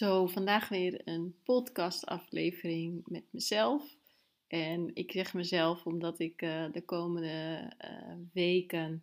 Zo, vandaag weer een podcastaflevering met mezelf. En ik zeg mezelf omdat ik uh, de komende uh, weken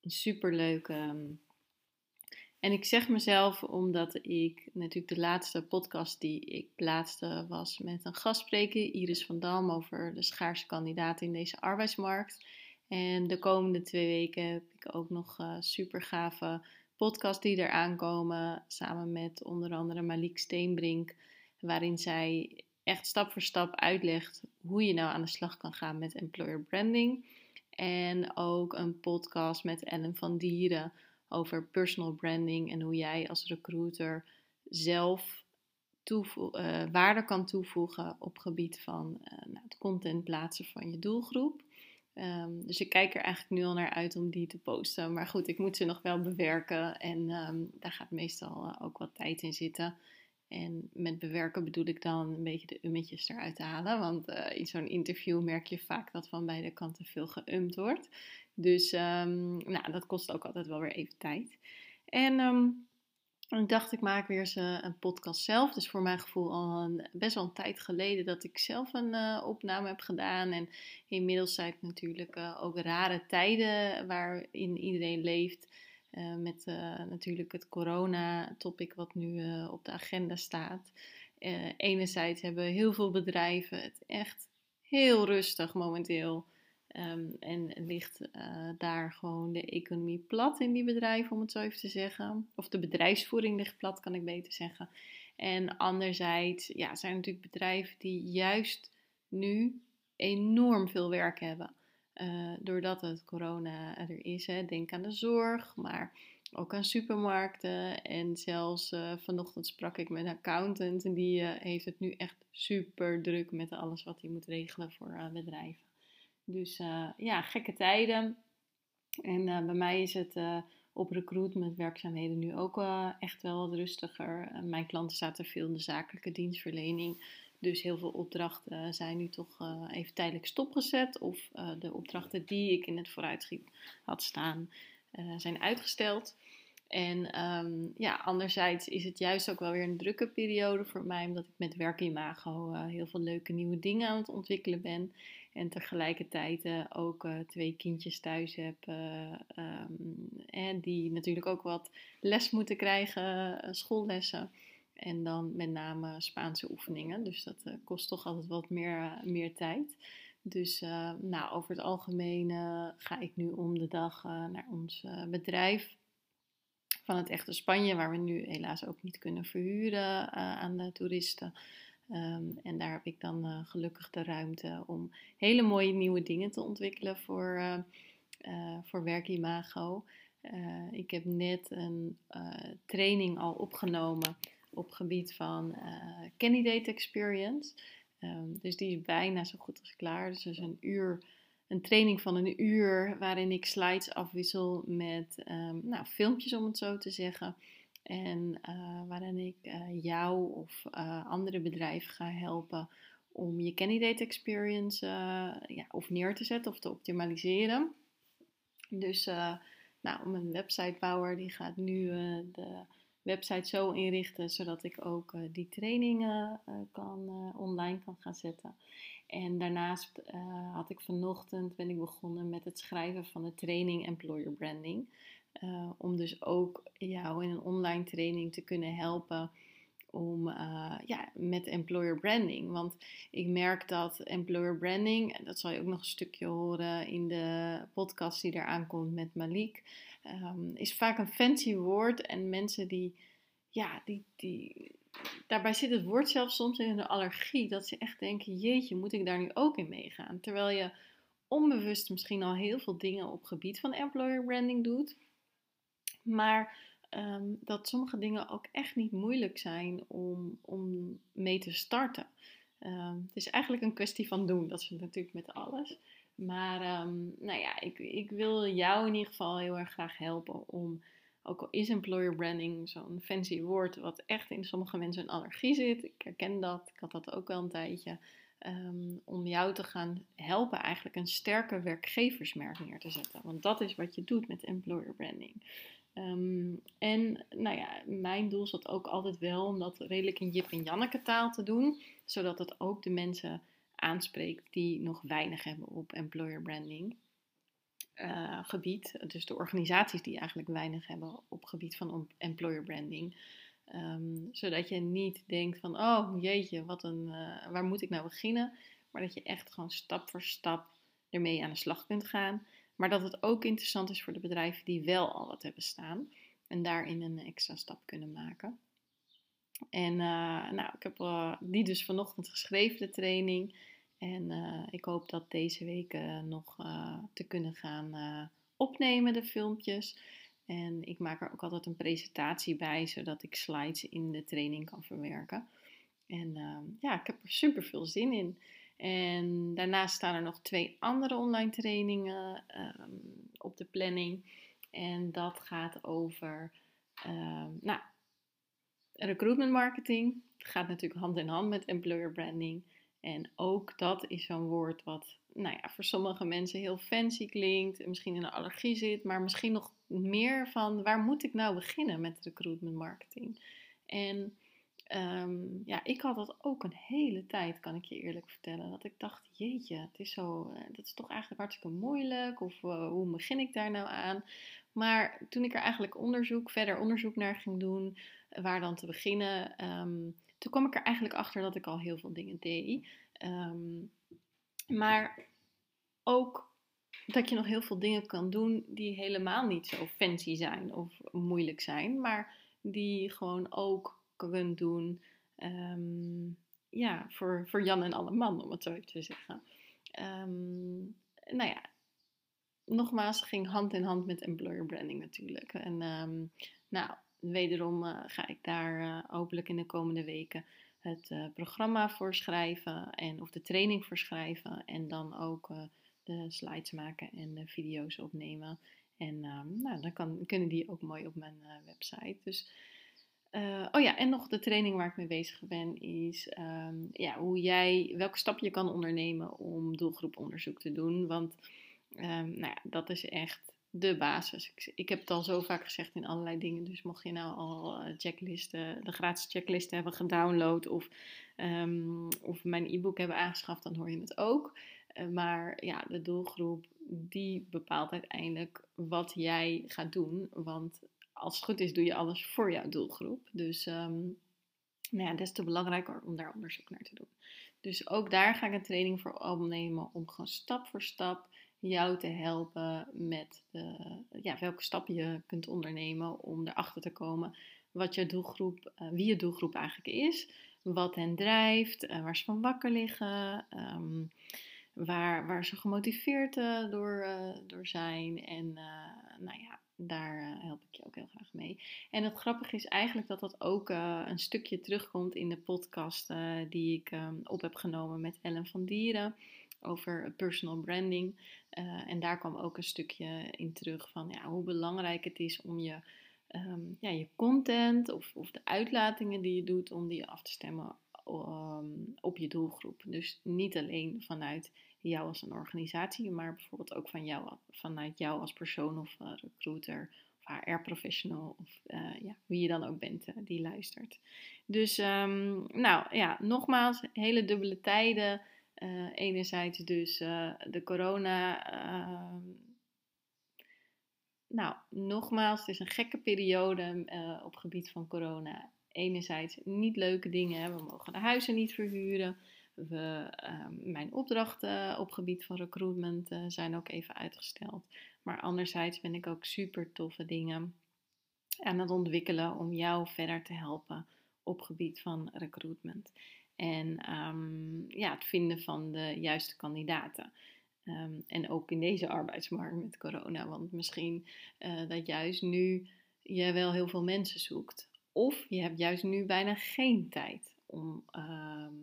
een superleuke. Um, en ik zeg mezelf omdat ik natuurlijk de laatste podcast die ik plaatste was met een gastspreker, Iris van Dam, over de schaarse kandidaten in deze arbeidsmarkt. En de komende twee weken heb ik ook nog uh, super gave podcast die eraan komen, samen met onder andere Malik Steenbrink, waarin zij echt stap voor stap uitlegt hoe je nou aan de slag kan gaan met employer branding. En ook een podcast met Ellen van Dieren over personal branding en hoe jij als recruiter zelf uh, waarde kan toevoegen op gebied van uh, nou, het content plaatsen van je doelgroep. Um, dus ik kijk er eigenlijk nu al naar uit om die te posten. Maar goed, ik moet ze nog wel bewerken en um, daar gaat meestal uh, ook wat tijd in zitten. En met bewerken bedoel ik dan een beetje de ummetjes eruit halen. Want uh, in zo'n interview merk je vaak dat van beide kanten veel geumd wordt. Dus um, nou, dat kost ook altijd wel weer even tijd. En ik dacht, ik maak weer eens eh, een podcast zelf. Dus voor mijn gevoel al een, best wel een tijd geleden dat ik zelf een uh, opname heb gedaan. En inmiddels zijn het natuurlijk uh, ook rare tijden waarin iedereen leeft. met natuurlijk het corona-topic wat nu op de agenda staat. enerzijds hebben heel veel bedrijven het echt heel rustig momenteel. Um, en ligt uh, daar gewoon de economie plat in die bedrijven, om het zo even te zeggen. Of de bedrijfsvoering ligt plat, kan ik beter zeggen. En anderzijds ja, zijn er natuurlijk bedrijven die juist nu enorm veel werk hebben. Uh, doordat het corona er is. Hè. Denk aan de zorg, maar ook aan supermarkten. En zelfs uh, vanochtend sprak ik met een accountant en die heeft het nu echt super druk met alles wat hij moet regelen voor bedrijven. Dus uh, ja, gekke tijden. En uh, bij mij is het uh, op recruitment werkzaamheden nu ook echt wel wat rustiger. mijn klanten zaten veel in de zakelijke dienstverlening. Dus heel veel opdrachten zijn nu toch even tijdelijk stopgezet. Of de opdrachten die ik in het vooruitschiet had staan, zijn uitgesteld. En um, ja, anderzijds is het juist ook wel weer een drukke periode voor mij, omdat ik met Werkimago uh, heel veel leuke nieuwe dingen aan het ontwikkelen ben. En tegelijkertijd uh, ook uh, twee kindjes thuis heb, en die natuurlijk ook wat les moeten krijgen, schoollessen. En dan met name Spaanse oefeningen. Dus dat kost toch altijd wat meer, meer tijd. Dus nou, over het algemeen ga ik nu om de dag naar ons bedrijf van het echte Spanje, waar we nu helaas ook niet kunnen verhuren aan de toeristen. Um, en daar heb ik dan uh, gelukkig de ruimte om hele mooie nieuwe dingen te ontwikkelen voor, uh, voor Werkimago. ik heb net een training al opgenomen op gebied van Candidate Experience. Um, dus die is bijna zo goed als klaar. Dus dat is een uur een training van een uur waarin ik slides afwissel met um, nou, filmpjes, om het zo te zeggen. En uh, waarin ik uh, jou of uh, andere bedrijven ga helpen om je candidate experience ja, of neer te zetten of te optimaliseren. Dus nou, mijn websitebouwer die gaat nu de website zo inrichten zodat ik ook die trainingen kan, online kan gaan zetten. En daarnaast uh, had ik vanochtend ben ik begonnen met het schrijven van de training Employer Branding. Uh, om dus ook jou in een online training te kunnen helpen om uh, ja, met employer branding. Want ik merk dat employer branding, dat zal je ook nog een stukje horen in de podcast die eraan komt met Malik, um, is vaak een fancy woord. En mensen die, ja, die, die daarbij zit het woord zelfs soms in de allergie. Dat ze echt denken, jeetje, moet ik daar nu ook in meegaan? Terwijl je onbewust misschien al heel veel dingen op gebied van employer branding doet. Maar ehm, dat sommige dingen ook echt niet moeilijk zijn om, om mee te starten. Ehm, het is eigenlijk een kwestie van doen, dat is natuurlijk met alles. Maar ehm, nou ja, ik, ik wil jou in ieder geval heel erg graag helpen om, ook al is employer branding zo'n fancy woord wat echt in sommige mensen een allergie zit, ik herken dat, ik had dat ook wel een tijdje, om jou te gaan helpen eigenlijk een sterke werkgeversmerk neer te zetten. Want dat is wat je doet met employer branding. En nou ja, mijn doel dat ook altijd wel om dat redelijk in Jip en Janneke taal te doen zodat het ook de mensen aanspreekt die nog weinig hebben op employer branding uh, gebied. Dus de organisaties die eigenlijk weinig hebben op gebied van employer branding. Ehm, zodat je niet denkt van, oh jeetje, wat een, uh, waar moet ik nou beginnen? Maar dat je echt gewoon stap voor stap ermee aan de slag kunt gaan. Maar dat het ook interessant is voor de bedrijven die wel al wat hebben staan. En daarin een extra stap kunnen maken. En uh, nou, ik heb uh, die dus vanochtend geschreven, de training. En uh, ik hoop dat deze week nog te kunnen gaan opnemen, de filmpjes. En ik maak er ook altijd een presentatie bij, zodat ik slides in de training kan verwerken. En ja, ik heb er super veel zin in. En daarnaast staan er nog twee andere online trainingen um, op de planning. En dat gaat over um, nou, recruitment marketing gaat natuurlijk hand in hand met employer branding. En ook dat is zo'n woord wat nou ja, voor sommige mensen heel fancy klinkt, misschien in een allergie zit, maar misschien nog meer van waar moet ik nou beginnen met recruitment marketing? En ehm, ja, ik had dat ook een hele tijd, kan ik je eerlijk vertellen. Dat ik dacht, jeetje, het is zo, eh, dat is toch eigenlijk hartstikke moeilijk. Of uh, hoe begin ik daar nou aan? Maar toen ik er eigenlijk onderzoek, verder onderzoek naar ging doen, waar dan te beginnen. Ehm, toen kwam ik er eigenlijk achter dat ik al heel veel dingen deed. Ehm, maar ook dat je nog heel veel dingen kan doen die helemaal niet zo fancy zijn of moeilijk zijn, maar die gewoon ook kunt doen. Ehm, ja, voor, voor Jan en alle man, om het zo even te zeggen. nou ja, nogmaals, ging hand in hand met employer branding natuurlijk. En nou, wederom uh, ga ik daar uh, hopelijk in de komende weken het uh, programma voor schrijven en of de training voor schrijven en dan ook de slides maken en de video's opnemen. En nou, dan kan, kunnen die ook mooi op mijn website. Dus, oh ja, en nog de training waar ik mee bezig ben is um, ja, hoe jij, welke stap je kan ondernemen om doelgroeponderzoek te doen. Want um, nou ja, dat is echt de basis. Ik, ik, heb het al zo vaak gezegd in allerlei dingen. Dus mocht je nou al eh, checklisten, de gratis checklisten hebben gedownload of, um, of mijn e-book hebben aangeschaft, dan hoor je het ook. Uh, maar ja, de doelgroep die bepaalt uiteindelijk wat jij gaat doen. Want als het goed is, doe je alles voor jouw doelgroep. Dus um, nou ja, des te belangrijker om daar onderzoek naar te doen. Dus ook daar ga ik een training voor opnemen om gewoon stap voor stap jou te helpen met ja, welke stappen je kunt ondernemen om erachter te komen wat je doelgroep, uh, wie je doelgroep eigenlijk is, wat hen drijft, uh, waar ze van wakker liggen, um, waar, waar ze gemotiveerd door, door zijn. En nou ja, daar help ik je ook heel graag mee. En het grappige is eigenlijk dat dat ook een stukje terugkomt in de podcast die ik um, op heb genomen met Ellen van Dieren over personal branding. En daar kwam ook een stukje in terug van ja, hoe belangrijk het is om je, um, ja, je content of, of de uitlatingen die je doet, om die af te stemmen um, op je doelgroep. Dus niet alleen vanuit jou als een organisatie, maar bijvoorbeeld ook van jou, vanuit jou als persoon of uh, recruiter of HR-professional of uh, ja, wie je dan ook bent uh, die luistert. Dus um, nou ja, nogmaals, hele dubbele tijden. Enerzijds dus de corona. Uh, nou, nogmaals, het is een gekke periode op gebied van corona. Enerzijds niet leuke dingen. We mogen de huizen niet verhuren. We, ehm, mijn opdrachten op gebied van recruitment zijn ook even uitgesteld. Maar anderzijds ben ik ook super toffe dingen aan het ontwikkelen om jou verder te helpen op gebied van recruitment. En um, ja, het vinden van de juiste kandidaten. Um, en ook in deze arbeidsmarkt met corona. Want misschien uh, dat juist nu je wel heel veel mensen zoekt. Of je hebt juist nu bijna geen tijd om. ehm,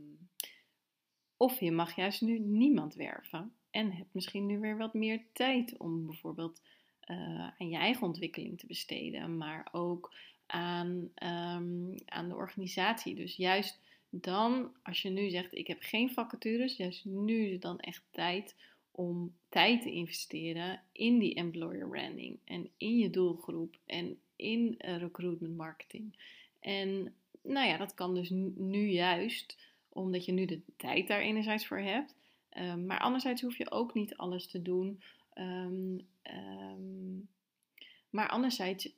of je mag juist nu niemand werven. En hebt misschien nu weer wat meer tijd om bijvoorbeeld eh, aan je eigen ontwikkeling te besteden. Maar ook aan, ehm, aan de organisatie. Dus juist dan, als je nu zegt: Ik heb geen vacatures, juist nu is het dan echt tijd om tijd te investeren in die employer branding en in je doelgroep en in uh, recruitment marketing. En nou ja, dat kan dus nu juist, omdat je nu de tijd daar enerzijds voor hebt. Um, maar anderzijds hoef je ook niet alles te doen. Um, um, maar anderzijds.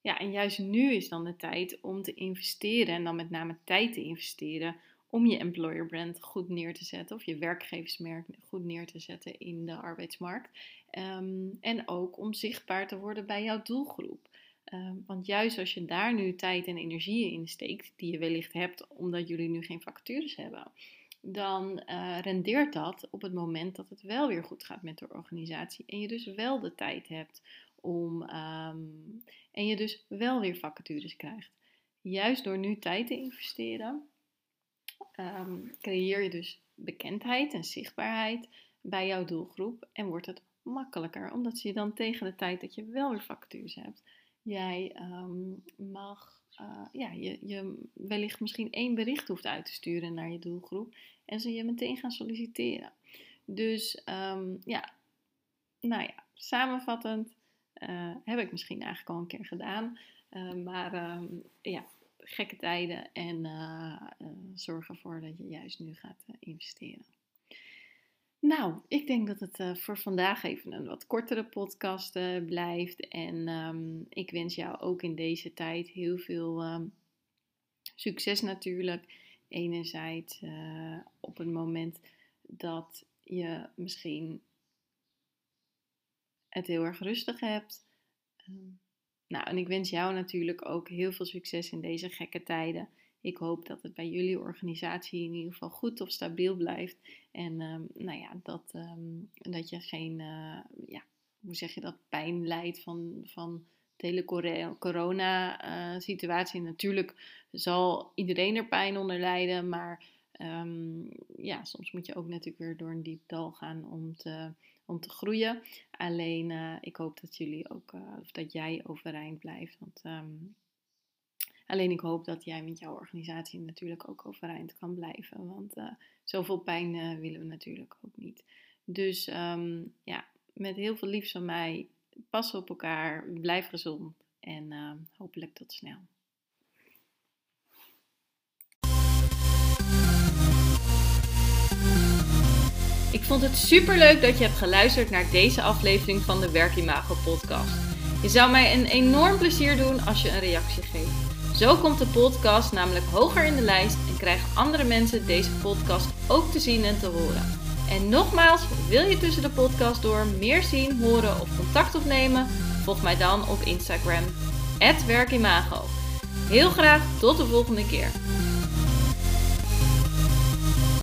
Ja, en juist nu is dan de tijd om te investeren en dan met name tijd te investeren om je employer brand goed neer te zetten of je werkgeversmerk goed neer te zetten in de arbeidsmarkt. Um, en ook om zichtbaar te worden bij jouw doelgroep. Um, want juist als je daar nu tijd en energie in steekt, die je wellicht hebt omdat jullie nu geen vacatures hebben, dan uh, rendeert dat op het moment dat het wel weer goed gaat met de organisatie en je dus wel de tijd hebt om um, en je dus wel weer vacatures krijgt. Juist door nu tijd te investeren, um, creëer je dus bekendheid en zichtbaarheid bij jouw doelgroep en wordt het makkelijker, omdat je dan tegen de tijd dat je wel weer vacatures hebt, jij um, mag, uh, ja, je, je wellicht misschien één bericht hoeft uit te sturen naar je doelgroep en ze je meteen gaan solliciteren. Dus um, ja, nou ja, samenvattend uh, heb ik misschien eigenlijk al een keer gedaan, uh, maar ja, gekke tijden en uh, uh, zorg ervoor dat je juist nu gaat uh, investeren. Nou, ik denk dat het voor vandaag even een wat kortere podcast blijft. En um, ik wens jou ook in deze tijd heel veel um, succes natuurlijk. Enerzijds op het moment dat je misschien het heel erg rustig hebt. Um, nou, en ik wens jou natuurlijk ook heel veel succes in deze gekke tijden. Ik hoop dat het bij jullie organisatie in ieder geval goed of stabiel blijft. En um, nou ja, dat, um, dat je geen, uh, ja, hoe zeg je dat, pijn leidt van, van de hele corona-situatie. Uh, Natuurlijk zal iedereen er pijn onder lijden, maar um, ja, soms moet je ook natuurlijk weer door een diep dal gaan om te om te groeien. Alleen uh, ik hoop dat jullie ook, uh, of dat jij overeind blijft. Want um, alleen ik hoop dat jij met jouw organisatie natuurlijk ook overeind kan blijven. Want uh, zoveel pijn willen we natuurlijk ook niet. Dus um, ja, met heel veel liefs van mij. Pas op elkaar, blijf gezond en hopelijk tot snel. Ik vond het super leuk dat je hebt geluisterd naar deze aflevering van de Werkimago podcast. Je zou mij een enorm plezier doen als je een reactie geeft. Zo komt de podcast namelijk hoger in de lijst en krijgen andere mensen deze podcast ook te zien en te horen. En nogmaals, wil je tussen de podcast door meer zien, horen of contact opnemen? Volg mij dan op Instagram, werkimago. Heel graag tot de volgende keer.